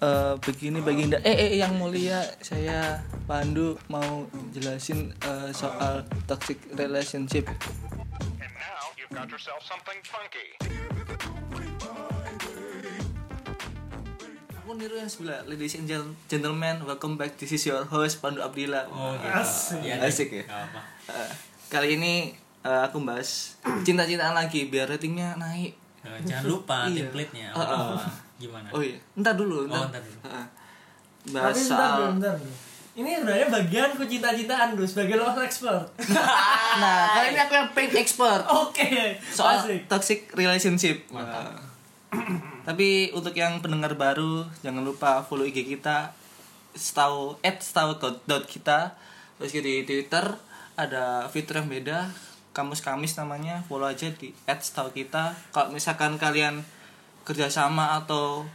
eh, begini Baginda. Eh, eh yang mulia, saya Pandu mau jelasin eh, soal toxic relationship. And now you've got yourself something funky. Aku niru yang sebelah. Ladies and gentlemen, welcome back. This is your host Pandu Abdillah. Oh, gitu. Asik. Iya, Asik ya? Gak apa. Eh, kali ini eh, aku bahas cinta-cintaan lagi biar ratingnya naik. Jangan lupa Iya. template-nya. Ah, ah. Gimana? Oh iya, entar dulu, entar. Oh, ntar dulu. Heeh. Tapi Bahas soal dulu, bentar dulu. Ini sebenarnya bagian ku cinta-cintaan dulu sebagai love expert. Nah, kali ini aku yang pink expert Oke. soal Asik. toxic relationship. Mantap. Tapi untuk yang pendengar baru, jangan lupa follow IG kita setahu at setahu dot kita terus di Twitter ada fitur yang beda kamus kamis namanya follow aja di at setahu kita kalau misalkan kalian kerjasama atau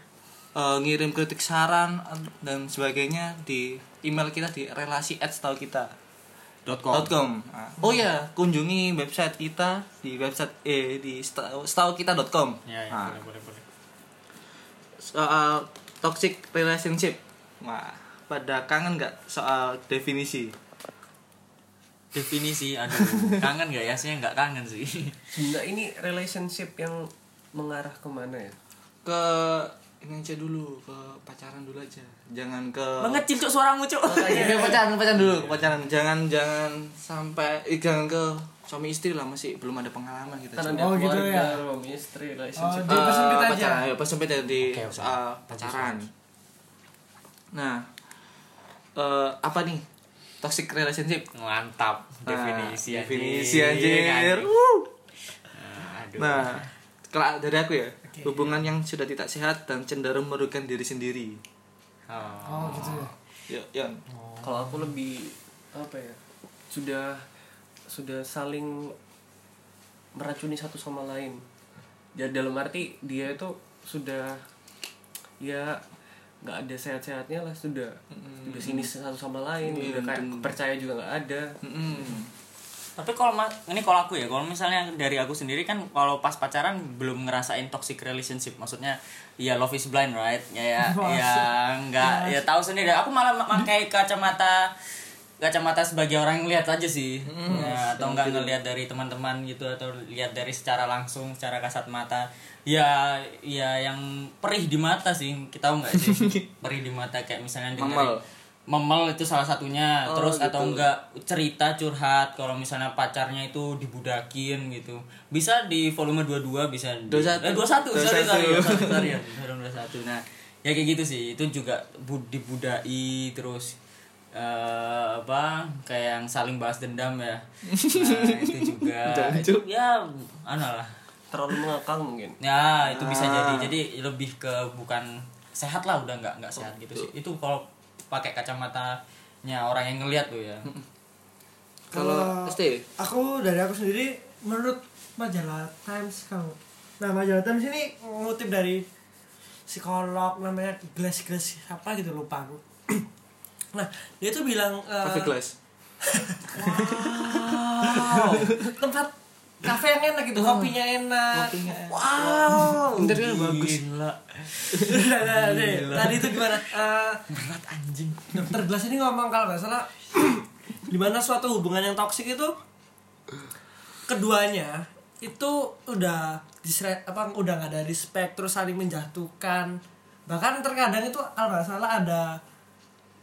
eh, ngirim kritik saran dan sebagainya di email kita di relasi at kita Dot .com. Nah, Oh ya, kunjungi website kita di website eh di setahu kita.com. Ya, ya, Nah, boleh, boleh, boleh. soal toxic relationship. Wah, pada kangen nggak soal definisi? Definisi, aduh, kangen gak ya? Saya nggak kangen sih. Sebenarnya ini relationship yang mengarah ke mana ya? Ke ini aja dulu, ke pacaran dulu aja. Jangan ke Mengecil cuk suaramu cuk. Iya, ke pacaran, pacaran dulu, ke pacaran. Jangan jangan sampai eh, jangan ke suami istri lah masih belum ada pengalaman Coba. ada Oh, gitu ya. suami istri, Oh, relationship. di persempit Eh, aja. pacaran, ayo persempit aja di Oke, oke. soal pacaran. Nah, eh, apa nih toxic relationship? Mantap. Nah, Definisi anjir. definisi anjir. Anjir. Nah, aduh. Nah, kalau dari aku ya, hubungan yang sudah tidak sehat dan cenderung merugikan diri sendiri. Oh. Oh gitu ya. Ya, Yon. Kalau aku lebih apa ya? Sudah sudah saling meracuni satu sama lain. Ya dalam arti dia itu sudah ya nggak ada sehat-sehatnya lah sudah udah sinis satu sama lain Iya, udah kayak percaya juga nggak ada Mm-mm. Tapi kalau ma- ini kalau aku ya, kalau misalnya dari aku sendiri kan kalau pas pacaran belum ngerasain toxic relationship, maksudnya ya love is blind right? Ya ya, ya enggak ya tahu sendiri. Aku malah ma- pakai kacamata kacamata sebagai orang yang lihat aja sih. Ya, atau enggak ngelihat dari teman-teman gitu atau lihat dari secara langsung, secara kasat mata. Ya ya yang perih di mata sih. Kita tahu enggak sih? perih di mata kayak misalnya dengerin Memel. itu salah satunya. Oh, terus atau gitu. enggak cerita curhat kalau misalnya pacarnya itu dibudakin gitu. Bisa di volume 22 bisa di, 21. eh 21 sorry 21. sorry 21 sorry ya volume 21 nah ya kayak gitu sih. Itu juga bu- dibudai terus eh apa kayak yang saling bahas dendam ya. Nah itu juga. Itu ya anu lah. Terlalu mengakang mungkin. Ya itu bisa Ah. jadi jadi lebih ke bukan sehat lah udah nggak nggak sehat gitu sih. Itu kalau pakai kacamatanya orang yang ngelihat tuh ya Kalau ST, aku dari aku sendiri menurut majalah Times kamu. Nah majalah Times ini ngutip dari psikolog namanya Glass Glass apa gitu lupa aku. nah dia tuh bilang eh, Coffee Glass. tempat kafe yang enak gitu kopinya enak. Kopinya enak. Wow. Interiornya bagus. Gila. Tadi itu gimana? Eh, berat anjing Dokter Glass ini ngomong kalau nggak salah di mana suatu hubungan yang toksik itu keduanya itu udah disre apa udah nggak ada respect terus saling menjatuhkan bahkan terkadang itu kalau nggak salah ada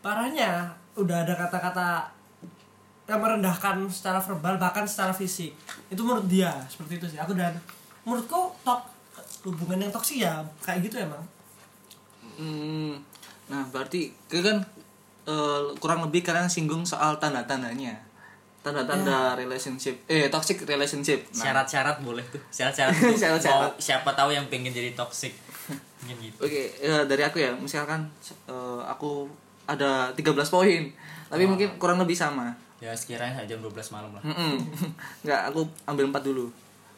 parahnya udah ada kata-kata yang merendahkan secara verbal bahkan secara fisik. Itu menurut dia seperti itu sih. Aku dan menurutku tok hubungan yang toksik ya kayak gitu emang. Hmm, nah berarti kan eh, kurang lebih kalian singgung soal tanda-tandanya. Tanda-tanda relationship, eh toxic relationship. Nah, syarat-syarat boleh tuh. Syarat-syarat tuh. Syarat-syarat. mau siapa tahu yang pengen jadi toxic. Mungkin gitu. Oke, eh, dari aku ya, misalkan eh, aku ada 13 poin, tapi mungkin kurang lebih sama. Ya sekiranya jam 12 malam lah Mm-mm. Nggak, aku ambil empat dulu.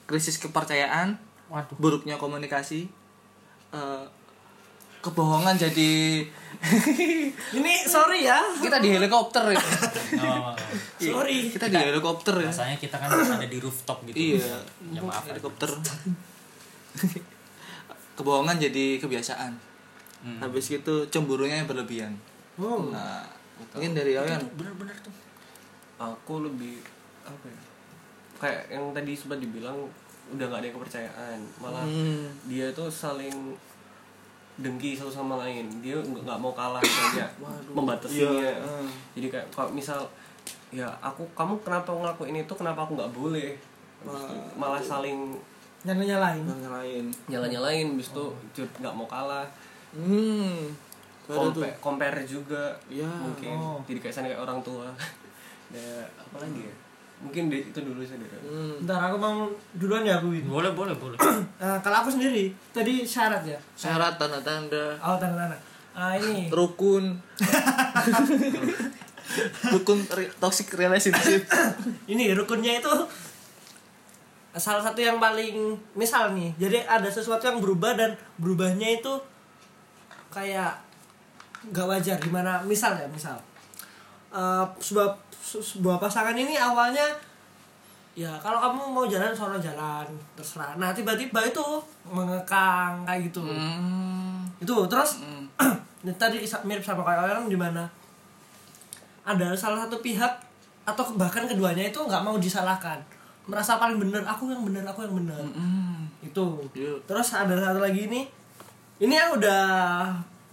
Krisis kepercayaan, waduh buruknya komunikasi, eh, kebohongan jadi ini sorry ya kita di helikopter ya. Apa-apa. sorry kita di helikopter ya. Rasanya kita kan ada di rooftop gitu. Iya, Ya maaf. helikopter. Kebohongan jadi kebiasaan. habis itu cemburunya yang berlebihan Oh. nah mungkin dari Oyan bener-bener tuh aku lebih apa ya kayak yang tadi sempat dibilang udah nggak ada yang kepercayaan malah Hmm. dia tuh saling dengki satu sama lain dia nggak mau kalah banyak membatasinya Iya, hmm. jadi kayak kalau misal ya aku kamu kenapa ngelakuin itu kenapa aku nggak boleh itu malah saling Nyala nyalain. yang lain nyala nyalain bis itu cut nggak mau kalah hmm tuh. compare, juga Iya. mungkin Oh. jadi kayak sana kayak orang tua ya apa lagi ya? Mungkin di- itu dulu aku. Hmm. Bentar aku mau duluan ya aku boleh boleh boleh. Nah, kalau aku sendiri tadi syarat ya. syarat tanda-tanda. Oh tanda-tanda. Ah ini. Rukun. Rukun re- toxic relationship. Ini rukunnya itu salah satu yang paling misal nih. Jadi ada sesuatu yang berubah dan berubahnya itu kayak nggak wajar. Gimana? Misal ya misal. Eh, sebuah se- sebuah pasangan ini awalnya ya kalau kamu mau jalan sono jalan terserah. Nah tiba-tiba itu mengekang kayak gitu. Hmm. itu terus ini tadi mirip sama kayak orang di mana ada salah satu pihak atau bahkan keduanya itu nggak mau disalahkan. Merasa paling benar aku yang benar aku yang benar itu. Iya. terus ada satu lagi ini. Ini yang udah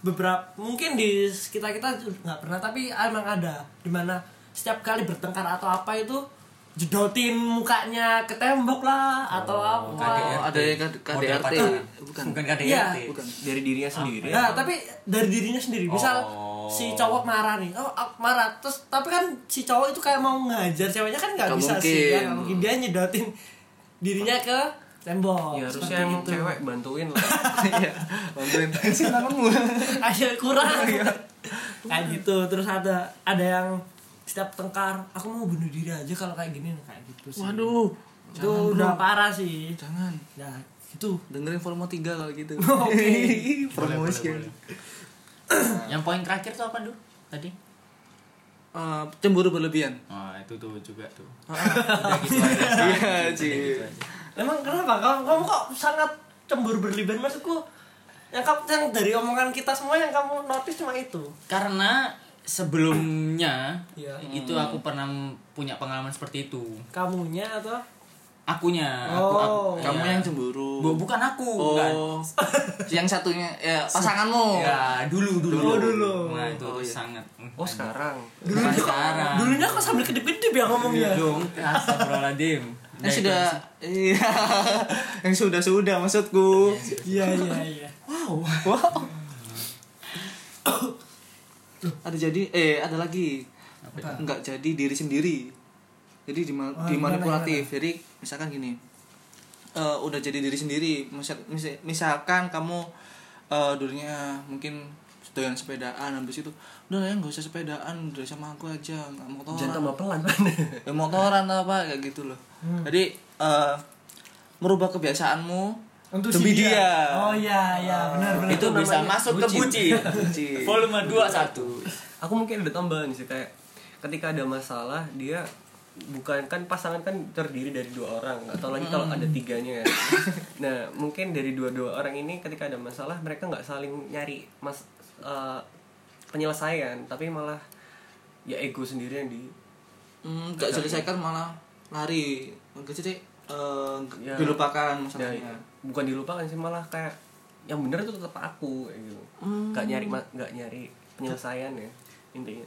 beberapa mungkin di sekitar kita nggak pernah tapi emang ada. Di mana setiap kali bertengkar atau apa itu jedotin mukanya ke tembok lah atau apa KDRT. Oh, ada KDRT pacaran. bukan bukan KDRT Iya. bukan dari dirinya sendiri Nah, tapi dari dirinya sendiri. Misal Oh. si cowok marah nih, oh marah. Terus tapi kan si cowok itu kayak mau ngajar ceweknya kan nggak bisa sih, mungkin. ya nggak mungkin dia nyedotin dirinya ke tembok. ya harusnya emang itu. cewek bantuin lah iya bantuin sih tanganmu Ayo kurang. Iya. kayak gitu. Terus ada ada yang setiap tengkar, aku mau bunuh diri aja kalau kayak gini kayak gitu sih. waduh itu udah parah sih. jangan Nah, itu. dengerin volume 3 kalau gitu Oke. promotion yang poin terakhir tuh apa dulu tadi Eh, cemburu berlebihan oh itu tuh juga tuh udah gitu aja sih. iya gitu aja. Emang kenapa? Kamu, kamu kok sangat cemburu berlebihan maksudku? Yang kamu yang dari omongan kita semua yang kamu notice cuma itu. karena sebelumnya Iya. itu aku pernah punya pengalaman seperti itu. Kamunya atau? Akunya aku, Oh. aku- kamu iya. yang cemburu. Bu- bukan aku bukan. oh yang satunya ya pasanganmu. Ya dulu dulu. Oh, dulu. nah itu Oh, iya. sangat oh sekarang. Bukan sekarang. dulunya kok sambil kedip-kedip ya ngomongnya. dong. Astagfirullahaladzim. Yang sudah iya. Yang sudah sudah maksudku. Iya iya iya. wow ada jadi eh ada lagi. Nggak jadi diri sendiri. Jadi dima- Oh, dimanipulatif. jadi misalkan gini eh, udah jadi diri sendiri. Misal, mis- misalkan kamu eh, dulunya mungkin doyan sepedaan habis itu udah lah ya nggak usah sepedaan udah sama aku aja nggak motoran jangan tambah pelan. Ya, motoran atau apa kayak gitu loh. Jadi eh, merubah kebiasaanmu Untuk demi si dia, Oh iya iya benar benar. itu bisa masuk ke bucin. Bucin. volume 21 aku mungkin ada tambahan sih kayak ketika ada masalah dia bukan kan pasangan kan terdiri dari dua orang. Atau lagi kalau ada tiganya ya. nah mungkin dari dua-dua orang ini ketika ada masalah mereka nggak saling nyari mas eh, penyelesaian tapi malah ya ego sendiri yang di Hmm, nggak selesaikan malah lari. Nggak jadi eh, Ya. dilupakan ya, masalahnya bukan dilupakan sih malah kayak yang bener itu tetap aku kayak gitu nggak nyari ma- nggak nyari penyelesaian ya intinya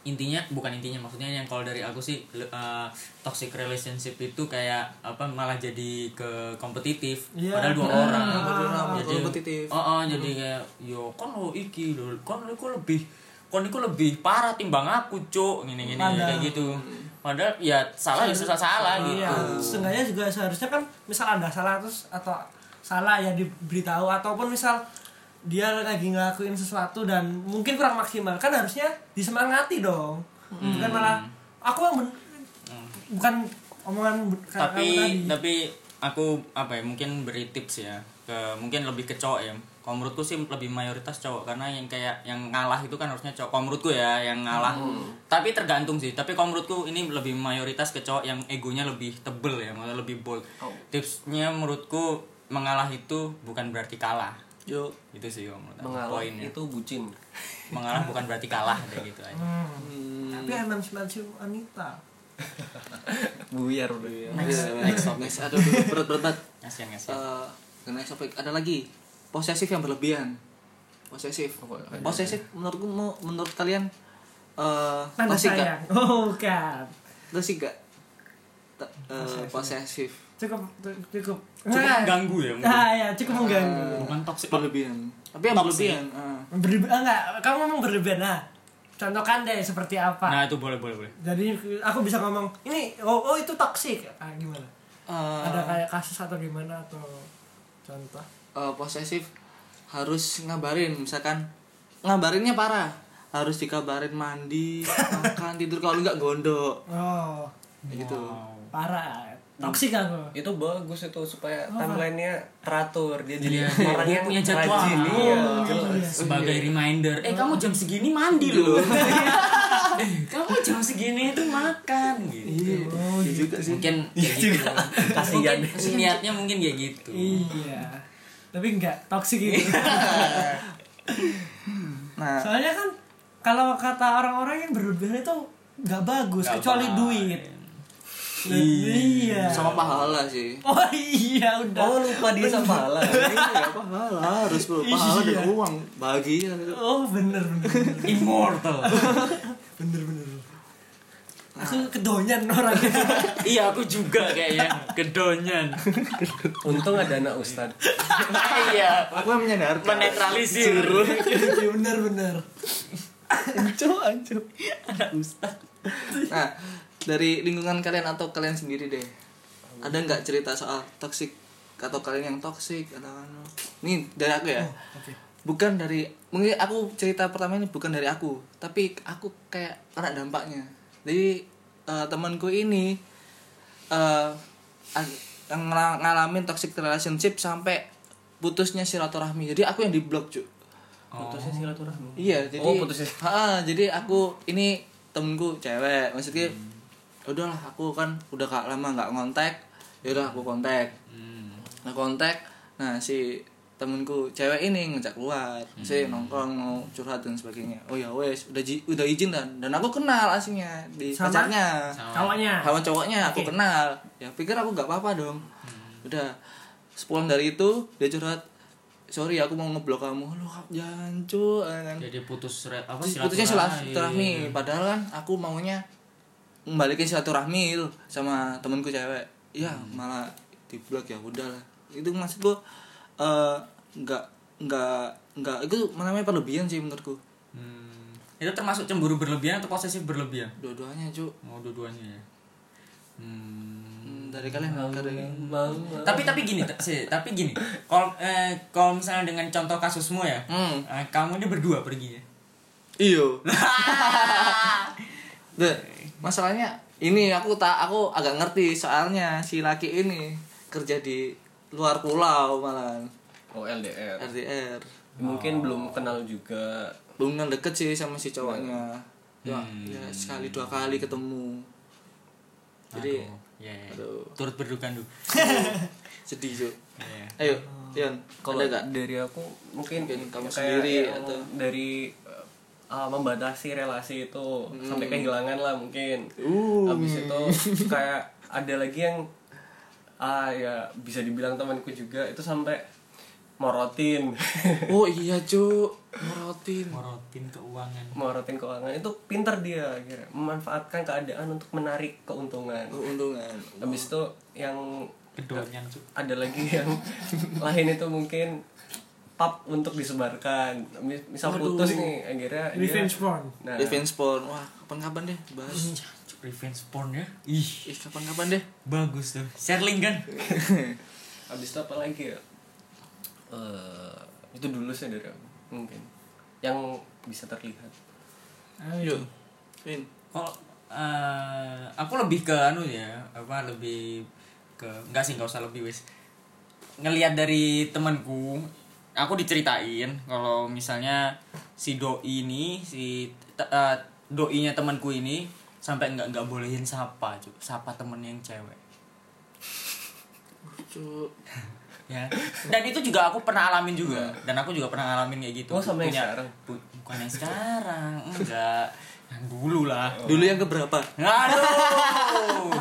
intinya bukan intinya maksudnya yang kalau dari aku sih eh, toxic relationship itu kayak apa malah jadi ke kompetitif Iya. padahal dua Hmm. orang Ah, jadi kompetitif. oh, oh, jadi kayak yo kan lo iki lo kan lo lebih kan iku lebih parah timbang aku cuk gini gini Padahal. kayak gitu padahal ya salah ya susah salah gitu. Iya, setengahnya juga seharusnya kan misal ada salah terus atau salah ya diberitahu ataupun misal dia lagi ngelakuin sesuatu dan mungkin kurang maksimal kan harusnya disemangati dong. Bukan malah aku yang ben- bukan omongan tapi tadi. tapi aku apa ya mungkin beri tips ya ke mungkin lebih ke cowok ya kalau menurutku sih lebih mayoritas cowok karena yang kayak yang ngalah itu kan harusnya cowok. Kalau menurutku ya yang ngalah. Tapi tergantung sih. Tapi kalau menurutku ini lebih mayoritas ke cowok yang egonya lebih tebel ya maksudnya lebih bold. Oh. tipsnya menurutku mengalah itu bukan berarti kalah. Yuk. itu sih om menurut mengalah poinnya. itu bucin. Mengalah bukan berarti kalah kayak gitu aja. Tapi MM90 wanita. buyar udah. Next. Next Next, aduh, berat berat banget. kasihan kasihan Eh, next topic. Ada lagi posesif yang berlebihan. Posesif. Posesif menurutku mau- menurut kalian eh Tanda toxic gak? sayang. Oh, bukan. Toxic gak? T- eh, posesif. Cukup cukup. cukup Nah, mengganggu ya mungkin. Ah, ya, cukup mengganggu. bukan toxic Berlebihan. Tapi yang Toxic. berlebihan. ah. Berlebihan ah, enggak, kamu ngomong berlebihan nah. Contohkan deh seperti apa. nah itu boleh boleh boleh Jadi aku bisa ngomong ini oh, oh itu toksik. Ah, gimana? Eh, Ada kayak kasus atau gimana atau contoh? Eh, posesif harus ngabarin misalkan ngabarinnya parah harus dikabarin mandi makan tidur kalau enggak gondok. Oh, gitu. Parah. Toksik aku. itu bagus itu supaya timelinenya teratur dia jadi Iya, orang yang punya jadwal. rajin Oh, iya iya. sebagai reminder. Eh kamu jam segini mandi loh. Eh kamu jam segini itu makan gitu. Oh, juga sih. Mungkin kayak gitu. Kasihan. mungkin niatnya mungkin kayak gitu. Iya. Tapi enggak toksik itu. nah Soalnya kan kalau kata orang-orang yang berlebihan itu nggak bagus Nggak kecuali baik. duit. Iya. sama pahala sih Oh iya udah. oh lupa dia sama pahala iya pahala harus pahala dan uang bahagia Oh bener bener bener immortal bener bener. Aku kedonyan orangnya. iya aku juga kayaknya. Kedonyan. Untung ada anak ustad iya. Aku yang menyadarkan menetralisir. Iya bener bener. anco anco ada ustad nah dari lingkungan kalian atau kalian sendiri deh. Ada nggak cerita soal toxic atau kalian yang toxic atau anu nih dari aku ya. Bukan dari mungkin aku cerita pertama ini bukan dari aku tapi aku kayak kena dampaknya jadi eh, temanku ini eh ag- yang ngala- ngalamin toxic relationship sampai putusnya silaturahmi. Jadi aku yang di blok cuy putusnya silaturahmi? Iya, jadi Oh, putusnya. Ha, jadi aku ini temenku cewek, maksudnya udahlah aku kan udah gak lama nggak ngontek, ya udah aku kontak. Nah kontak, nah si temenku cewek ini ngajak keluar, si nongkrong mau curhat dan sebagainya. Oh ya wes, udah udah izin dan dan aku kenal aslinya di Sama? pacarnya, Cowoknya. sama cowoknya aku kenal. Ya pikir aku nggak apa-apa dong. Udah sepulang dari itu dia curhat, sorry aku mau ngeblok kamu, lu jancu, kan? Jadi putus re- apa putusnya silaturahmi. padahal kan aku maunya membalikin silaturahmi itu sama temenku cewek. Ya malah di blok ya udahlah. Itu maksud gua eh, nggak nggak nggak itu namanya perlebihan sih menurutku. Hmm. itu termasuk cemburu berlebihan atau posesif berlebihan? Dua-duanya cu mau dua-duanya ya. Hmm. Dari kalian dari mau tapi tapi gini sih tapi gini. Kalau eh, kalau misalnya dengan contoh kasusmu ya Hmm. eh, kamu ini berdua perginya iyo. Deh, masalahnya ini aku tak aku agak ngerti soalnya si laki ini kerja di luar pulau malah oh LDR RDR mungkin belum kenal juga. Belum kenal deket sih sama si cowoknya. Ya, Hmm. ya sekali dua kali ketemu. Jadi Aduh, ya, ya. aduh. Turut berduka du sedih cuy Iya. ayo Yon kalau ada gak? dari aku mungkin Mungkin kamu kayak sendiri atau- dari uh, membatasi relasi itu sampai kehilangan lah mungkin. Uh. habis itu kayak ada lagi yang ah ya bisa dibilang temanku juga. Itu sampai morotin. Oh iya cu merotin morotin keuangan. Morotin keuangan. Itu pinter dia akhirnya. Memanfaatkan keadaan untuk menarik keuntungan. Keuntungan. Habis itu yang kedonyan cu ada lagi yang lain itu mungkin pap untuk disebarkan. Mis- misal putus nih akhirnya Revenge porn. nah. Defense porn. Wah kapan-kapan deh bahas revenge porn ya? Ih. Ih kapan-kapan deh. Bagus tuh. Share link kan habis itu apa lagi ya? Eh, itu dulu sih dari aku, mungkin. Yang bisa terlihat. Yuk Vin. Kalau eh, aku lebih ke anu ya apa lebih ke enggak sih nggak usah lebih wis. Ngelihat dari temanku aku diceritain kalau misalnya si doi ini si eh, doinya temanku ini sampai nggak nggak bolehin sapa cu sapa temen yang cewek ya dan itu juga aku pernah alamin juga dan aku juga pernah ngalamin kayak gitu Oh, sama yang Punya- sekarang? bu- bukan yang sekarang enggak yang dulu lah Dulu yang keberapa? Aduh.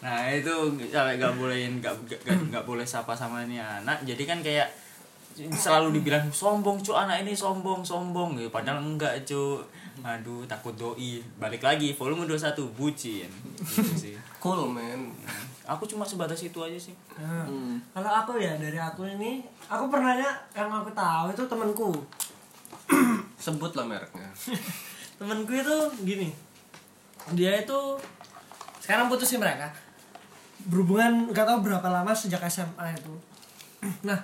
Nah itu sampai nggak bolehin nggak nggak nggak boleh sapa sama ini anak. Jadi kan kayak selalu dibilang sombong cu anak ini sombong sombong gitu. Padahal enggak cu. Aduh takut doi. Balik lagi volume 21 bucin. Gitu sih. Cool man. Aku cuma sebatas itu aja sih. Nah, Hmm. Kalau aku ya dari aku ini, aku pernahnya yang aku tahu itu temanku. Sebut lah mereknya. Temanku itu gini. Dia itu sekarang putusin mereka. Berhubungan nggak tahu berapa lama sejak SMA itu. Nah,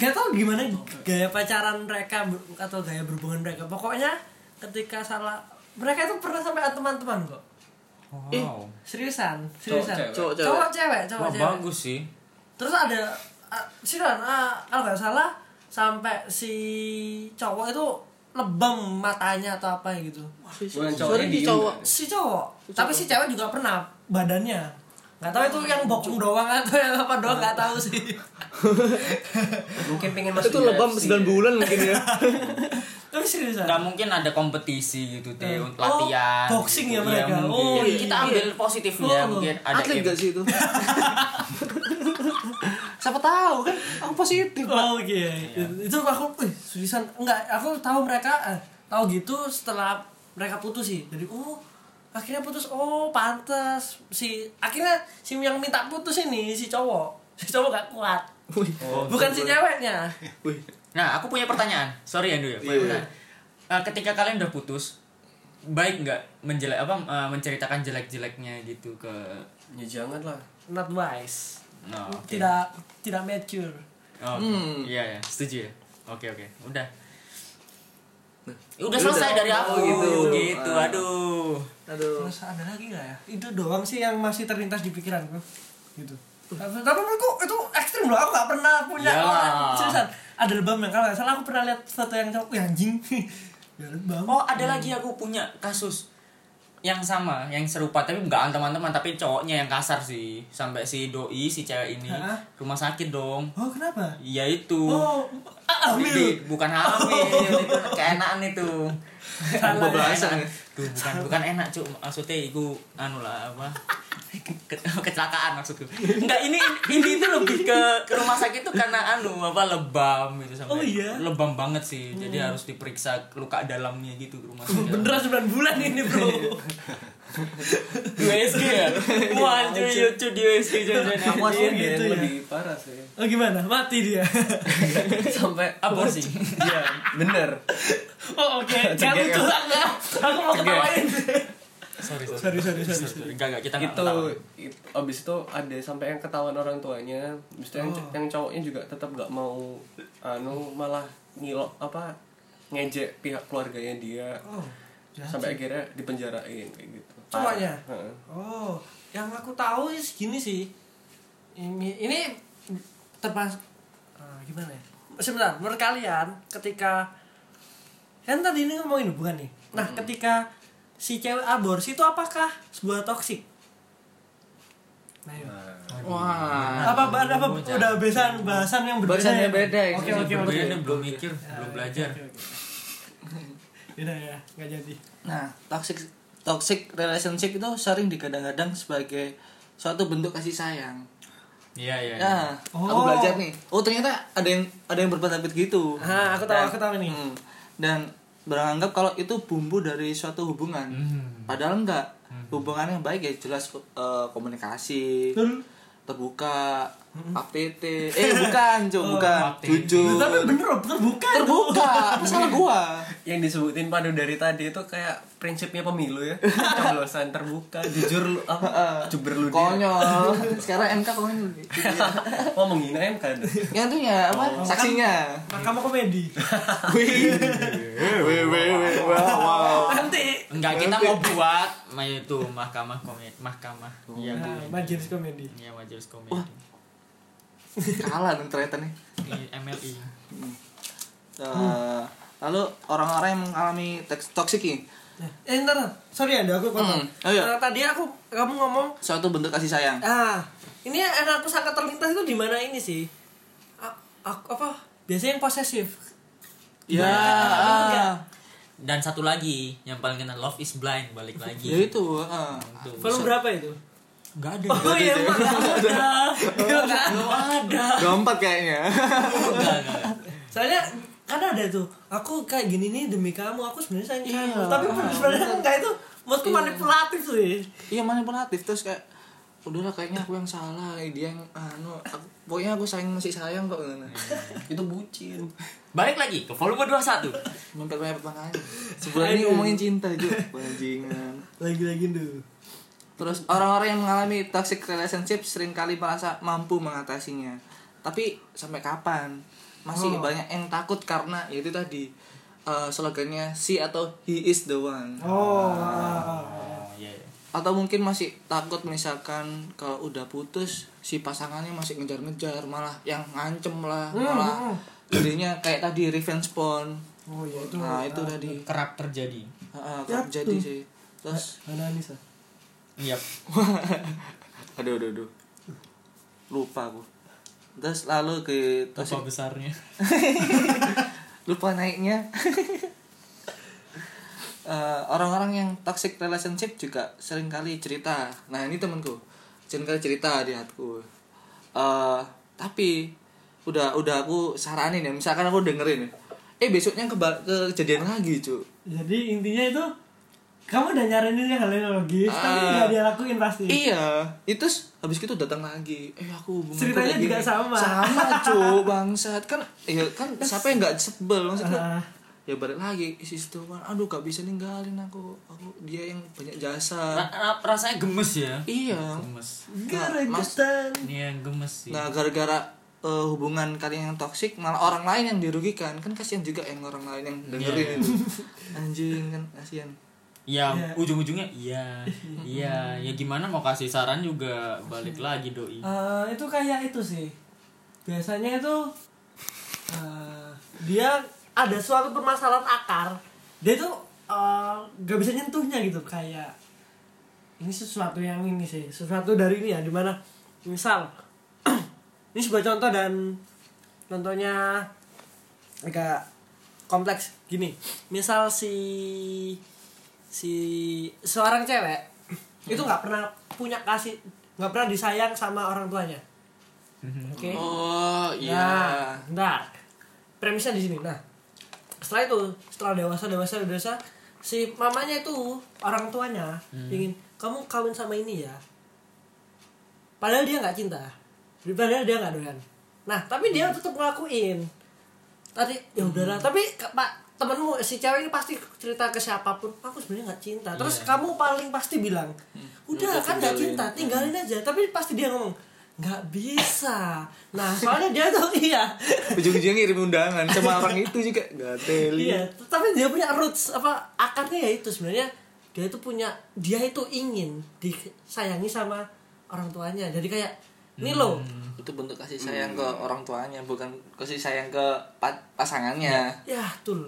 gak tahu gimana gaya pacaran mereka atau gaya berhubungan mereka. Pokoknya ketika salah mereka itu pernah sampai teman-teman kok. Wow. Seriusan, seriusan. cewek. Cowok cewek. Cowok cewek, cowok Wah cewek. bagus sih. Terus ada uh, seriusan, ah, kalau nggak salah sampai si cowok itu lebam matanya atau apa gitu. Bukan cowoknya Sorry, diem. cowok. Si cowok. Tapi si cewek juga pernah badannya. Nggak tahu itu yang bokong doang atau yang apa doang nggak tahu sih. Mungkin pengen masuk Itu lebam UFC. 9 bulan mungkin ya. Tapi seriusan. Nggak mungkin ada kompetisi gitu teh Eh. untuk latihan. Oh, boxing ya gitu. mereka. Iya, mungkin. Oh, iya. kita ambil positifnya Oh. mungkin ada Atlet gak sih itu? Siapa tahu kan? Aku positif. Oh iya. Itu aku, wih, seriusan enggak. Aku tahu mereka, eh, tahu gitu setelah mereka putus sih. Jadi oh akhirnya putus. Oh pantas si akhirnya si yang minta putus ini si cowok. Si cowok gak kuat. Wih. Bukan si ceweknya. Wih. Nah, aku punya pertanyaan. Sorry ya, Du ya. Iya. Nah, eh, ketika kalian udah putus, baik nggak menjelek apa eh, menceritakan jelek-jeleknya gitu ke Ya jangan lah. Not wise. no, oke. Tidak tidak mature. Oh, Hmm. Iya ya, setuju ya. Oke oke, udah. Udah Udah. selesai dari aku Oh, gitu. gitu. Ah. Aduh. Aduh. Terus ada lagi nggak ya? Itu doang sih yang masih terlintas di pikiranku. Gitu. Tapi, tapi menurutku itu ekstrim loh. Aku nggak pernah punya Ya. orang seriusan. Ada lebam yang kalau salah aku pernah lihat foto yang cowok "Wih, anjing. ya lebam. Oh, ada lagi aku punya kasus yang sama, yang serupa tapi nggak teman-teman tapi cowoknya yang kasar sih. Sampai si doi si cewek ini Hah? rumah sakit dong. Oh, kenapa? Iya itu. Oh, ah, hamil. Di- bukan hamil itu keenakan itu Salah ya. Pembahasan ya. Duh, bukan bukan enak cuk maksudnya itu anu lah apa Ke- kecelakaan maksudku enggak ini ini itu lebih ke ke rumah sakit itu karena anu apa lebam gitu sampai Oh, iya? lebam banget sih jadi harus diperiksa luka dalamnya gitu ke rumah sakit Beneran 9 bulan ini, Bro. USG ya wah anjir lucu di USG jajan Aku asli Iya, gitu yang ya. lebih parah sih. Oh, gimana? Mati dia. Sampai aborsi Iya, bener. Oh, oke. Jangan Cegek, lucu enggak. Aku mau ketawain. sorry Sorry, sorry, sorry. sorry. enggak enggak kita itu ketawa. it- abis itu ada sampai yang ketahuan orang tuanya Habis itu yang, Oh. yang cowoknya juga tetap gak mau anu malah ngilok apa ngejek pihak keluarganya dia Oh, sampai akhirnya dipenjarain kayak gitu Cowoknya? Oh, yang aku tahu sih segini sih. Ini ini terpas ah, gimana ya? Sebentar, menurut kalian ketika kan tadi ini ngomongin hubungan nih. Nah, ketika si cewek aborsi itu apakah sebuah toksik? Nah, yuk. Wah. apa apa, apa udah bahasan bahasan yang berbeda Bahasannya ya? beda ya, Oke oke oke. belum mikir belum belajar Oke, oke. Yaudah ya, nggak jadi. Nah, toxic toxic relationship itu sering digadang-gadang sebagai suatu bentuk kasih sayang. Iya iya iya. Ya, Oh. aku belajar nih. Oh, ternyata ada yang ada yang berpendapat gitu. Ah, aku tahu, Dan- aku tahu nih. Hmm. Dan beranggap kalau itu bumbu dari suatu hubungan. Hmm. Padahal enggak. Hubungan yang baik ya jelas eh, komunikasi, Betul. terbuka, APT. Eh, bukan, Cuk, Oh, bukan. Jujur. Tapi bener loh, terbuka. itu. Terbuka. Apa salah gua? yang disebutin padu dari tadi itu kayak prinsipnya pemilu ya coblosan terbuka jujur lu apa jujur lu dia Konyol. Sekarang MK konyol. mau menghina MK kan Yang itu ya apa? Saksinya. Mahkamah komedi. Wih. Wih, wih, wih. Wow. Nanti Enggak, kita mau buat ma- itu mahkamah komedi, mahkamah. Iya, Nah, Bu. majelis komedi. Iya, majelis komedi. Kalah dong ternyata nih. Di MLI. Eh, lalu orang-orang yang mengalami toxic nih Eh, ntar, ntar. sorry ya, aku potong. Hmm, oh iya. Nah, tadi aku kamu ngomong suatu bentuk kasih sayang Ah, ini yang aku sangat terlintas itu di mana ini sih? A- aku apa? Biasanya yang posesif. ya. Dan satu lagi yang paling kena love is blind balik lagi. ya itu ah. Tuh. Volume berapa itu? Enggak ada. Oh iya, emang ada. Belum ada. Gak kayaknya Enggak, enggak. Soalnya kan ada tuh. Aku kayak gini nih demi kamu. Aku sebenarnya sayang Iya. kamu. Tapi sebenarnya enggak itu. Menurutku manipulatif sih. iya manipulatif terus kayak udahlah kayaknya aku yang salah dia yang anu aku, pokoknya aku sayang masih sayang kok itu bucin Balik lagi ke volume 21. mepet-mepet makanya sebulan ini ngomongin cinta juga bajingan Lagi-lagi tuh. Terus orang-orang yang mengalami toxic relationship sering kali merasa mampu mengatasinya. Tapi sampai kapan? Masih Oh. banyak yang takut karena ya itu tadi eh, slogannya si atau he is the one. Oh. Oh, iya. iya. Atau mungkin masih takut misalkan kalau udah putus si pasangannya masih ngejar-ngejar malah yang ngancem lah, Hmm, malah hmm. jadinya kayak tadi revenge porn. Oh iya itu. Nah, itu tadi Kerap terjadi. Heeh, Ya, jadi tuh. sih. Terus Mana Iya. aduh aduh aduh. Lupa aku. Terus lalu ke Apa besarnya? lupa naiknya. Eh, orang-orang yang toxic relationship juga sering kali cerita. Nah ini temanku. Sering kali cerita di hatiku. Eh, tapi udah udah aku saranin ya. Misalkan aku dengerin. Ya eh besoknya keba- kejadian lagi cu Jadi intinya itu kamu udah nyaranin hal yang logis, tapi Ah. nggak dia lakuin pasti. Iya, itu habis itu datang lagi. Eh aku Ceritanya kayak juga gini. sama. Sama, cu, bangsat kan. Iya kan siapa yang nggak sebel maksudnya? Ah. Ya balik lagi isi itu kan. Aduh gak bisa ninggalin aku. Aku dia yang banyak jasa. Ra- ra- rasanya gemes ya. iya. Gemes. Ini yang gemes sih. Nah gara-gara eh, hubungan kalian yang toksik malah orang lain yang dirugikan kan kasihan juga yang orang lain yang dengerin Iya. itu anjing kan kasihan Ya, Iya. ujung-ujungnya iya. iya, ya gimana mau kasih saran juga balik lagi doi. Eh, itu kayak itu sih. Biasanya itu eh, dia ada suatu permasalahan akar. Dia tuh eh, nggak bisa nyentuhnya gitu kayak ini sesuatu yang ini sih, sesuatu dari ini ya di mana misal ini sebuah contoh dan contohnya agak kompleks gini. Misal si si seorang cewek itu nggak pernah punya kasih nggak pernah disayang sama orang tuanya. Oke. Oh iya. nah bentar. Premisnya di sini. Nah setelah itu setelah dewasa dewasa dewasa si mamanya itu orang tuanya ingin kamu kawin sama ini ya. Padahal dia nggak cinta. Padahal dia nggak doyan. Nah tapi dia tetap ngelakuin. Tadi ya udahlah tapi Kak, pak temenmu si cewek ini pasti cerita ke siapa pun aku sebenarnya nggak cinta. Terus kamu paling pasti bilang udah Udah, kan nggak cinta tinggalin aja. Tapi pasti dia ngomong nggak bisa. Nah soalnya dia tuh iya. Ujung-ujungnya ngirim undangan sama orang itu juga. Gak teli. Iya tapi dia punya roots apa akarnya ya itu sebenarnya. Dia itu punya dia itu ingin disayangi sama orang tuanya. Jadi kayak ini loh. Itu bentuk kasih sayang ke orang tuanya bukan kasih sayang ke pa- pasangannya. Ya tul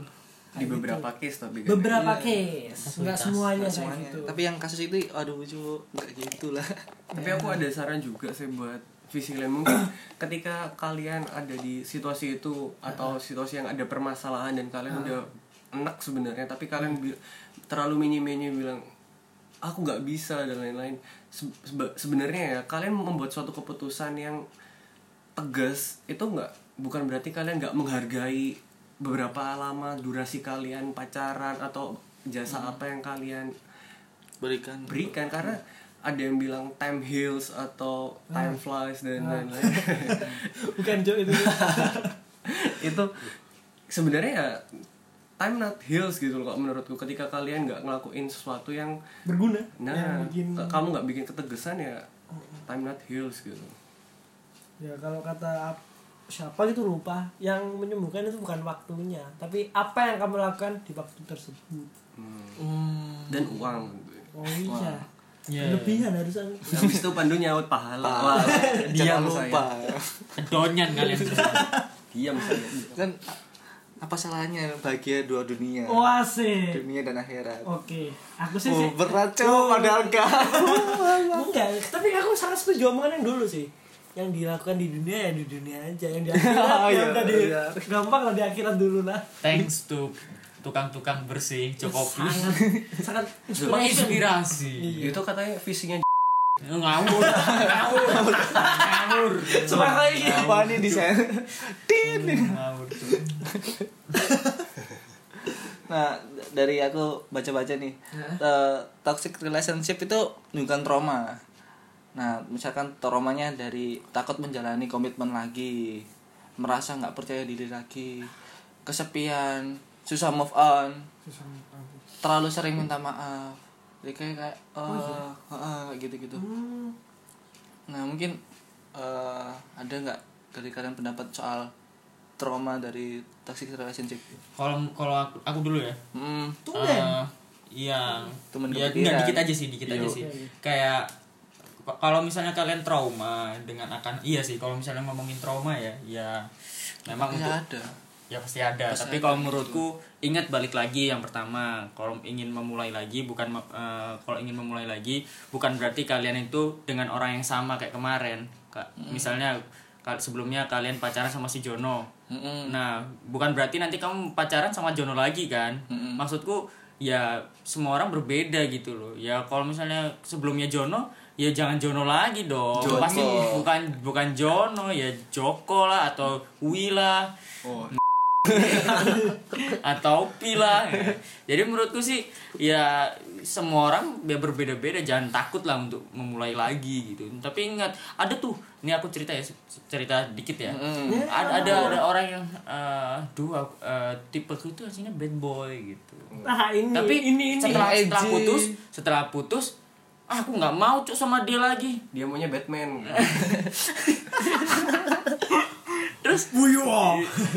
di beberapa case tapi kan. beberapa case. Nggak semuanya kayak semuanya. gitu. Tapi yang kasus itu aduh cu nggak gitu lah. Tapi aku ada saran juga sih buat visi kalian mungkin ketika kalian ada di situasi itu atau situasi yang ada permasalahan dan kalian udah enak sebenarnya tapi kalian bi- terlalu minim-minim bilang aku nggak bisa dan lain-lain. Se- sebe- sebenarnya ya kalian membuat suatu keputusan yang tegas itu nggak bukan berarti kalian nggak menghargai beberapa lama durasi kalian pacaran atau jasa apa yang kalian berikan. berikan karena ada yang bilang time heals atau time flies dan lain-lain. Bukan Jo itu itu sebenarnya ya time not heals gitu loh menurutku. Ketika kalian nggak ngelakuin sesuatu yang berguna nah yang bikin kamu nggak bikin ketegasan ya time not heals gitu. Ya kalau kata siapa gitu lupa. Yang menyembuhkan itu bukan waktunya tapi apa yang kamu lakukan di waktu tersebut. Dan uang. Oh iya. Iya. lebihan harusnya. Habis itu pandu nyaut pahala. Saya lupa. Kedonyan kalian. diam saya. Kan apa salahnya bahagia dua dunia? Oh asik. dunia dan akhirat. Oke, aku sih oh berat cowok padahal enggak. Enggak, tapi aku sangat setuju omongan yang dulu sih. Yang dilakukan di dunia ya di dunia aja, yang di akhirat Oh, ya iya, udah di iya. gampang lah di akhirat dulu lah. thanks to tukang-tukang bersih Jokopi Sangat sangat menginspirasi Itu katanya visinya ngawur ngawur. Ngawur. Kayak gitu. wah ini desain Tin. ngawur nah dari aku baca-baca nih. Eh, toxic relationship itu menunjukkan trauma nah misalkan traumanya dari takut menjalani komitmen lagi merasa nggak percaya diri lagi kesepian susah move on terlalu sering minta maaf. Jadi kayak kayak eh, eh, kayak gitu-gitu. Nah mungkin eh, ada nggak dari kalian pendapat soal trauma dari toxic relationship? Kalau kalau aku, aku dulu ya. Hmm. Tumben. Eh, iya. Temen ya enggak dikit aja sih dikit aja Yo. sih. Kayak k- kalau misalnya kalian trauma dengan akan iya sih kalau misalnya ngomongin trauma ya ya memang Pasti untuk ada. ya pasti ada. Pasti tapi ada kalau menurutku ingat balik lagi yang pertama kalau ingin memulai lagi bukan eh, kalau ingin memulai lagi bukan berarti kalian itu dengan orang yang sama kayak kemarin. Ka- misalnya kal- sebelumnya kalian pacaran sama si Jono. Mm-mm. nah bukan berarti nanti kamu pacaran sama Jono lagi kan? Mm-mm. maksudku ya semua orang berbeda gitu loh. Ya kalau misalnya sebelumnya Jono ya jangan Jono lagi dong. Jono. pasti bukan bukan Jono ya Joko lah atau Wila Oh, atau pila ya. jadi menurutku sih ya semua orang ya berbeda-beda. Jangan takut lah untuk memulai lagi gitu. Tapi ingat ada tuh ini aku cerita ya cerita dikit ya. Ada, ada ada orang yang eh dua uh, tipe itu aslinya bad boy gitu. Nah, ini tapi ini ini. setelah setelah putus setelah putus ah, aku nggak mau cuk sama dia lagi dia maunya Batman. terus Buyo.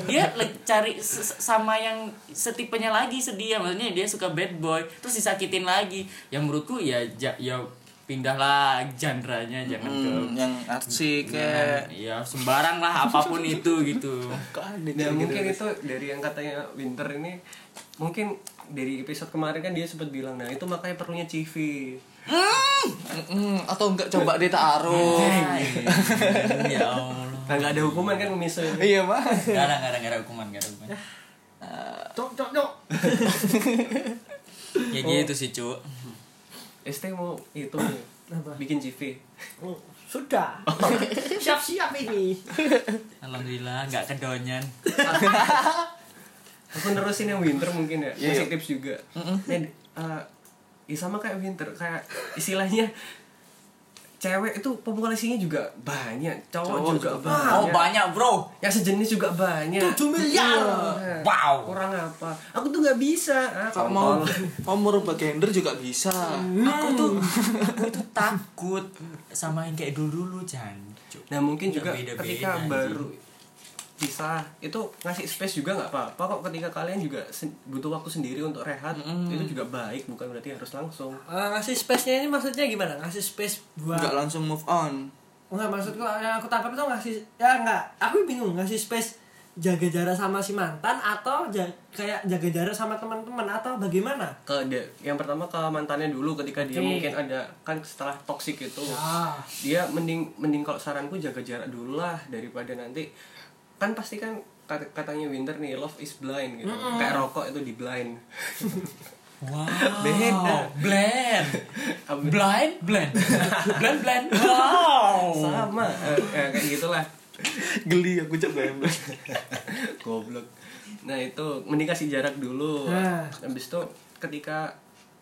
dia like, cari sama yang setipenya lagi sedia maksudnya dia suka bad boy terus disakitin lagi yang menurutku ya ja- ya pindahlah genre-nya jangan ke Hmm, yang artsy kayak ya sembarang lah apa pun itu gitu Dan mungkin itu dari yang katanya Winter ini mungkin dari episode kemarin kan dia sempat bilang nah itu makanya perlunya CV. Mm, atau enggak coba ditaruh ya Allah Nah nggak ada hukuman kan misalnya. iya mah nggak ada nggak ada hukuman nggak ada hukuman Cok cok cok. ya gitu sih cu ST mau itu Apa? bikin CV. Oh, Sudah. Siap-siap ini. alhamdulillah nggak kedonyan Aku nerusin yang Winter mungkin ya. Iya, Kasih iya. tips juga. Ya, eh, ya sama kayak Winter kayak istilahnya cewek itu populasinya juga banyak, cowok, Cowok juga, juga banyak. oh banyak bro Yang sejenis juga banyak. 7 miliar. Iya. Wow. Kurang apa? Aku tuh nggak bisa. Ah, kalau mau mau merubah gender juga bisa aku tuh aku tuh takut sama yang kayak dulu dulu jancuk Nah mungkin juga beda-beda, ketika anjing. baru pisah itu ngasih space juga nggak apa-apa kok ketika kalian juga butuh waktu sendiri untuk rehat itu juga baik bukan berarti harus langsung Eh, ngasih space-nya ini maksudnya gimana? Ngasih space buat enggak langsung move on Enggak maksudku yang aku tangkap itu ngasih ya enggak, aku bingung ngasih space jaga jarak sama si mantan atau ja- kayak jaga jarak sama teman-teman atau bagaimana? ke de- yang pertama ke mantannya dulu ketika dia Oke. mungkin ada kan setelah toxic itu Ah. dia mending mending kalau saranku jaga jarak dulu lah daripada nanti kan pasti kan kat- katanya Winter nih love is blind gitu. Kayak rokok itu di blind. Wow. Beda. blend. Blind blend. Blend blend. Wow. Sama. Eh, eh, kayak gitulah. Geli aku cek BM goblok. Nah itu mending kasih jarak dulu. Nah. habis itu ketika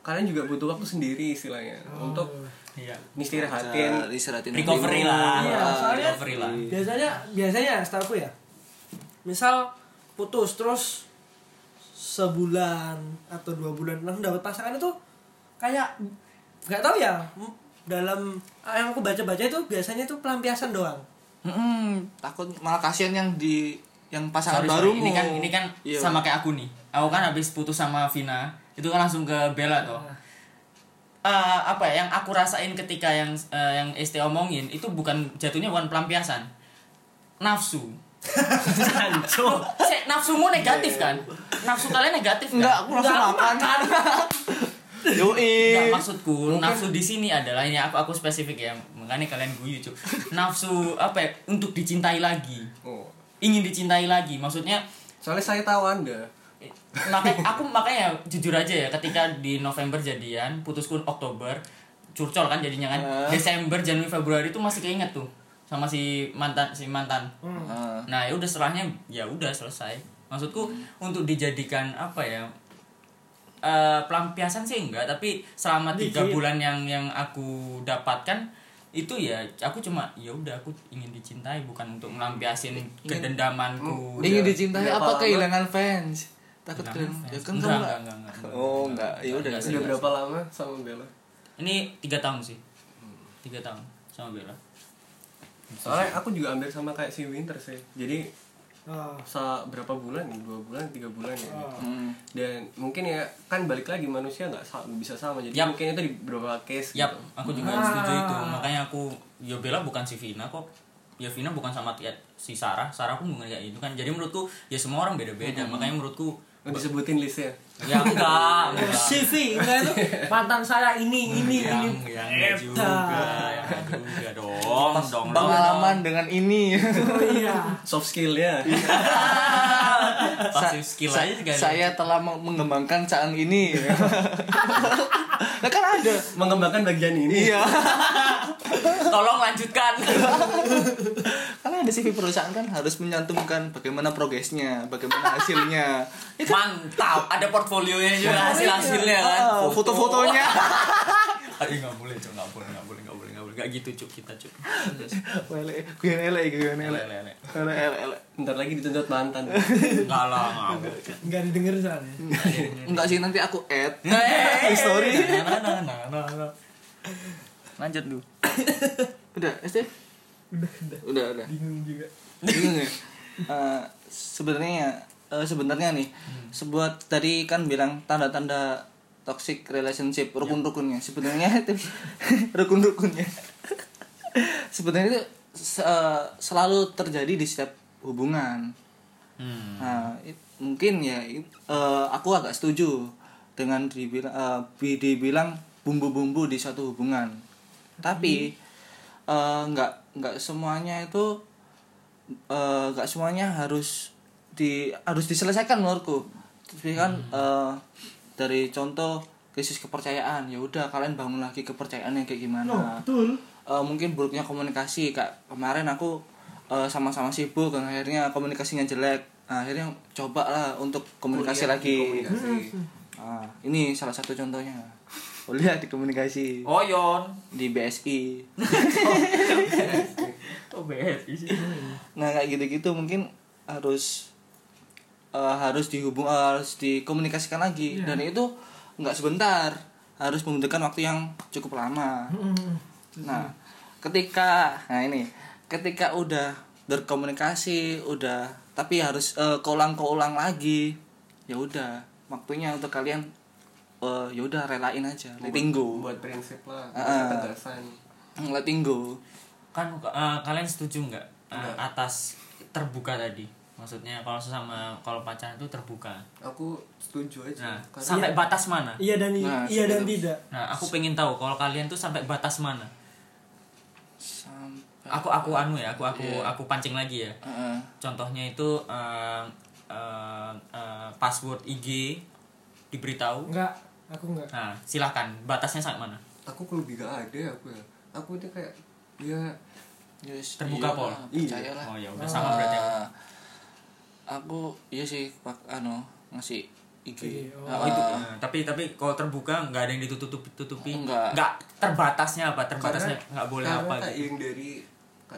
kalian juga butuh waktu sendiri istilahnya. Untuk iya. istirahatin istirahatin recovery lah. Iya, soalnya- recovery lah. Biasanya biasanya setahu ya. Misal putus terus sebulan atau dua bulan langsung dapat pasangan itu kayak nggak tahu ya dalam yang aku baca-baca itu biasanya itu pelampiasan doang. Mm-mm, takut malah kasihan yang di yang pasangan baru ini kan ini kan Iya. sama kayak aku nih. Aku kan habis putus sama Vina itu kan langsung ke Bella toh. Eh, apa ya yang aku rasain ketika yang eh, yang ST omongin itu bukan jatuhnya bukan pelampiasan. Nafsu Hancur. Cek, nafsumu negatif kan nafsu kalian negatif kan Enggak, aku langsung makan. Yoi. Enggak, maksudku nafsu di sini adalah ini aku aku spesifik ya makanya kalian guyu cuy nafsu apa ya untuk dicintai lagi Oh. ingin dicintai lagi maksudnya Soalnya saya tahu Anda. makanya aku makanya jujur aja ya ketika di November jadian putusku Oktober curcol kan jadinya kan Ah. Desember Januari Februari itu masih keinget tuh sama si mantan si mantan Ah. nah ya udah setelahnya ya udah selesai maksudku untuk dijadikan apa ya eh, pelampiasan sih enggak tapi selama tiga bulan yang yang aku dapatkan itu ya aku cuma ya udah aku ingin dicintai bukan untuk melampiasin kedendamanku. Ingin dicintai Berapa apa kehilangan fans? Takut Enggak, kehilangan. Ya kan enggak, enggak, enggak, enggak, enggak. Oh, enggak. Ya udah. Sudah berapa lama sama Bella? Ini tiga tahun sih. Tiga tahun sama Bella. Soalnya aku juga ambil sama kayak si Winter sih. Jadi Ah. sa berapa bulan nih? Dua bulan, tiga bulan ya. Hmm. Dan mungkin ya kan balik lagi manusia nggak sa- bisa sama. Jadi Yap. mungkin itu di beberapa case. Yap, gitu. aku juga setuju itu. Makanya aku ya Bella bukan si Vina kok. Ya Vina bukan sama kayak si Sarah. Sarah pun bukan kayak itu kan. Jadi menurutku ya semua orang beda-beda. Makanya menurutku Oh, disebutin listnya. ya enggak, enggak. CV enggak itu mantan saya ini ini yang ini yang enggak juga, yang juga dong, dong, dong. Pengalaman dengan ini. oh iya Soft skill-nya. Pasif skill Sa- aja juga. Saya telah meng- mengembangkan caang ini. Nah kan ada. Mengembangkan bagian ini. Iya. Tolong lanjutkan. Karena ada CV perusahaan kan harus menyantumkan bagaimana progresnya, bagaimana hasilnya. Ya kan? Mantap, ada portfolionya juga hasil-hasilnya kan. Ah, foto-fotonya. Ayo nggak boleh, cok, nggak boleh, nggak boleh, nggak nggak nggak gitu cuk kita cuk. Wele, gue ele, gue ele. Lele, lele. Ele, ele, ele. Ntar lagi dituntut mantan. Nggak lah, nggak didengar soalnya Enggak sih nanti aku add. Nah. Lanjut dulu. udah, SD? udah udah Udah, udah. bingung juga Bingung ya? Eh, sebenarnya eh, sebenarnya nih sebuah tadi kan bilang tanda-tanda toxic relationship rukun-rukunnya sebenarnya itu rukun-rukunnya sebenarnya itu se- eh, selalu terjadi di setiap hubungan Hmm. Nah, it- mungkin ya it- eh, aku agak setuju dengan dibilang bi- dibilang bumbu-bumbu di suatu hubungan. Tapi eh, nggak nggak semuanya itu nggak semuanya harus di harus diselesaikan menurutku. Tapi kan eh, dari contoh krisis kepercayaan ya udah kalian bangun lagi kepercayaannya kayak gimana. Oh betul. Eh, mungkin buruknya komunikasi kak. Kemarin aku eh, sama-sama sibuk dan akhirnya komunikasinya jelek. Nah, akhirnya coba lah untuk komunikasi Kuliah lagi. komunikasi. Ah, ini salah satu contohnya. Kuliah di komunikasi. Oh Yon. di BSI Oh BSI sih. nah kayak gitu-gitu mungkin harus eh, harus dihubung eh, harus dikomunikasikan lagi dan itu nggak sebentar harus membutuhkan waktu yang cukup lama Nah, ketika nah ini, ketika udah berkomunikasi, udah tapi harus eh, keulang-keulang lagi, ya udah waktunya untuk kalian eh, ya udah relain aja, letting go, Buat prinsip lah. Ah, Buat ah. ketegasan. letting go. Kan eh, kalian setuju nggak eh, atas terbuka tadi? Maksudnya kalau sesama kalau pacaran itu terbuka. Aku setuju aja. Nah, Karena sampai batas mana? iya dan Nah, iya dan tidak Nah, aku pengen tahu kalau kalian tuh sampai batas mana. Sampai Aku aku anu ya, aku aku Iya. aku pancing lagi ya. Heeh. Contohnya itu eh, eh, eh, password IG diberitahu. enggak aku enggak Nah, silahkan batasnya sampai mana? aku kalau lebih gak ada aku ya. Aku itu kayak ya Yes, Terbuka, iya Pol? lah. Oh ya udah sama berarti. aku. Aku iya sih pak anu ngasih IG. Oh. Oh, itu. Nah, tapi tapi kalau terbuka nggak ada yang ditutup tutupi. Enggak. Nggak terbatasnya apa? Terbatasnya nggak boleh karena apa gitu. yang dari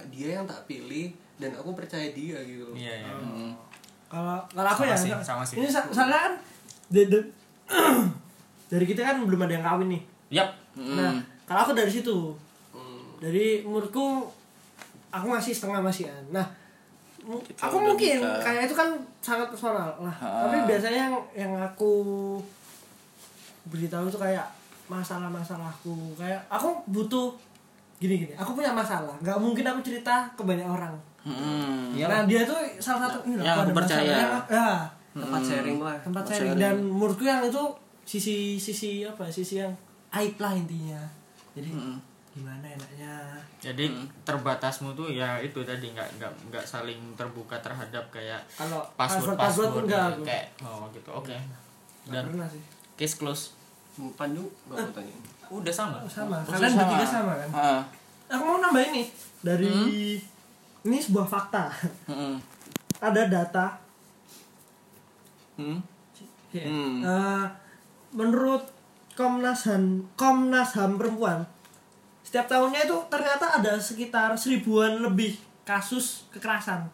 dia yang tak pilih dan aku percaya dia gitu. Iya, iya. kalau kalau aku Sama ya sih, enggak. sama sih. ini sa- soalnya kan de- de- dari kita kan belum ada yang kawin nih Yap. nah kalau aku dari situ Hmm. dari menurutku aku masih setengah masihan nah mu- Kita aku mungkin nikah. kayak itu kan sangat personal. Lah Ha. tapi biasanya yang yang aku beritahu itu kayak masalah-masalahku. Kayak aku butuh gini gini. Aku punya masalah. Nggak mungkin aku cerita ke banyak orang. Hmm. Nah dia tuh salah satu ini loh, Yang kalau aku percaya. yang- ya. Tempat sharing lah. Tempat sharing. sharing. dan menurutku yang itu sisi sisi apa sisi yang aib lah intinya. Jadi gimana enaknya? Jadi terbatasmu tuh ya itu tadi nggak nggak nggak saling terbuka terhadap kayak kalau password password password, password enggak aku. Kayak oh gitu. Oke. Nggak dan pernah sih. case close. Pandu nggak mau tanya udah sama. Oh, sama. Oh, kalian sama. bertiga sama kan? Ah. aku mau nambah ini dari ini sebuah fakta. Mm-mm. ada data. Hmm. Ya. Hmm. Eh, menurut Komnas HAM Komnas HAM perempuan setiap tahunnya itu ternyata ada sekitar seribuan lebih kasus kekerasan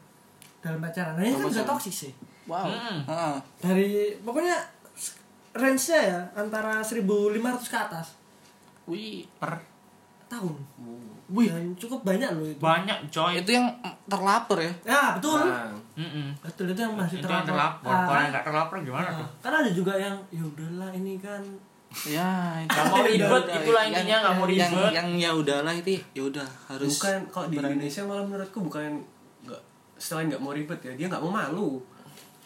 dalam pacaran. Nah, ini kan juga toksik sih. Wow. Hmm. Dari pokoknya range-nya ya antara 1500 ke atas Wih. per tahun. Wih. Dan cukup banyak loh itu. banyak coy Itu yang terlapor ya. Ya, betul. Nah, Mm-mm. Betul itu yang masih itu yang terlapor. terlapor Ah, kalau yang nggak terlapor gimana ah. tuh Kan ada juga yang ya udahlah ini kan Ya, itu Nggak mau ribet, itulah intinya, nggak mau yang, ribet. Yang ya udahlah itu ya udah harus bukan kalau di Indonesia malah menurutku bukan nggak selain nggak mau ribet ya dia nggak mau malu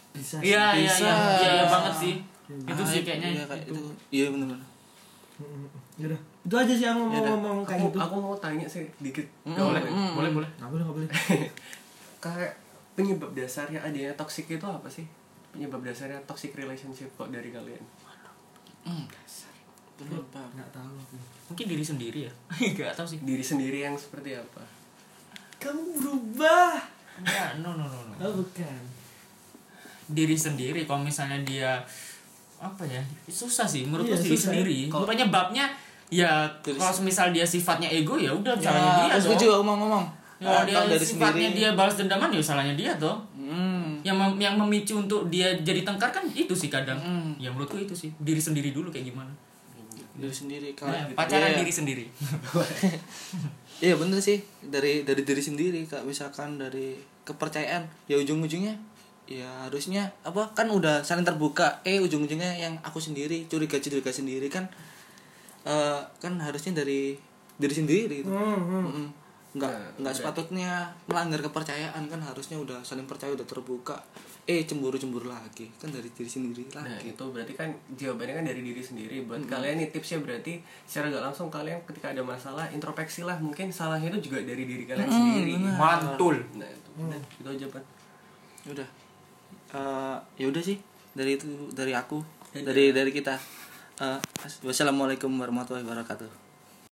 bisa iya iya Bisa. iya iya iya banget sih itu sih kayaknya Iya kayak itu. Iya benar. Yaudah. Itu aja sih yang mau Yaudah. ngomong kayak aku, gitu. aku mau tanya sih dikit Nggak boleh Mm, boleh boleh Nggak boleh, nggak boleh. kayak penyebab dasarnya adanya toxic itu apa sih penyebab dasarnya toxic relationship kok dari kalian Hmm. Penyebab. Nggak tahu aku. mungkin diri sendiri ya nggak tahu sih diri sendiri yang seperti apa Kamu berubah. Enggak, no no no no Oh, bukan. diri sendiri kalau misalnya dia apa ya susah sih menurutku Iya, diri susah. sendiri Kalau- penyebabnya ya kalau misal dia sifatnya ego ya udah salahnya Ya, dia terus dong gue juga ngomong-ngomong. ya, dia kalau dari sifatnya sendiri. dia balas dendaman ya salahnya dia tuh. Yang mem- yang memicu untuk dia jadi tengkar kan itu sih kadang. Hmm. ya menurutku itu sih. Diri sendiri dulu kayak gimana? Diri sendiri kalau Nah, pacaran Iya. diri sendiri. Iya bener sih. Dari dari diri sendiri kak. Misalkan dari kepercayaan ya ujung-ujungnya ya harusnya apa kan udah saling terbuka. Eh ujung-ujungnya yang aku sendiri curiga curiga sendiri kan eh kan harusnya dari diri sendiri gitu. Hmm, hmm. Nggak Nah, nggak sepatutnya melanggar kepercayaan kan harusnya udah saling percaya udah terbuka. Eh cemburu cemburu lagi. Kan dari diri sendiri nah lagi. itu berarti kan jawabannya kan dari diri sendiri. Buat kalian nih tipsnya berarti secara gak langsung kalian ketika ada masalah introspeksi lah. Mungkin salahnya itu juga dari diri kalian sendiri. mantul. Nah itu udah, itu aja udah. Eh, ya udah sih. Dari itu dari aku. Dari dari kita. Eh, wassalamualaikum warahmatullahi wabarakatuh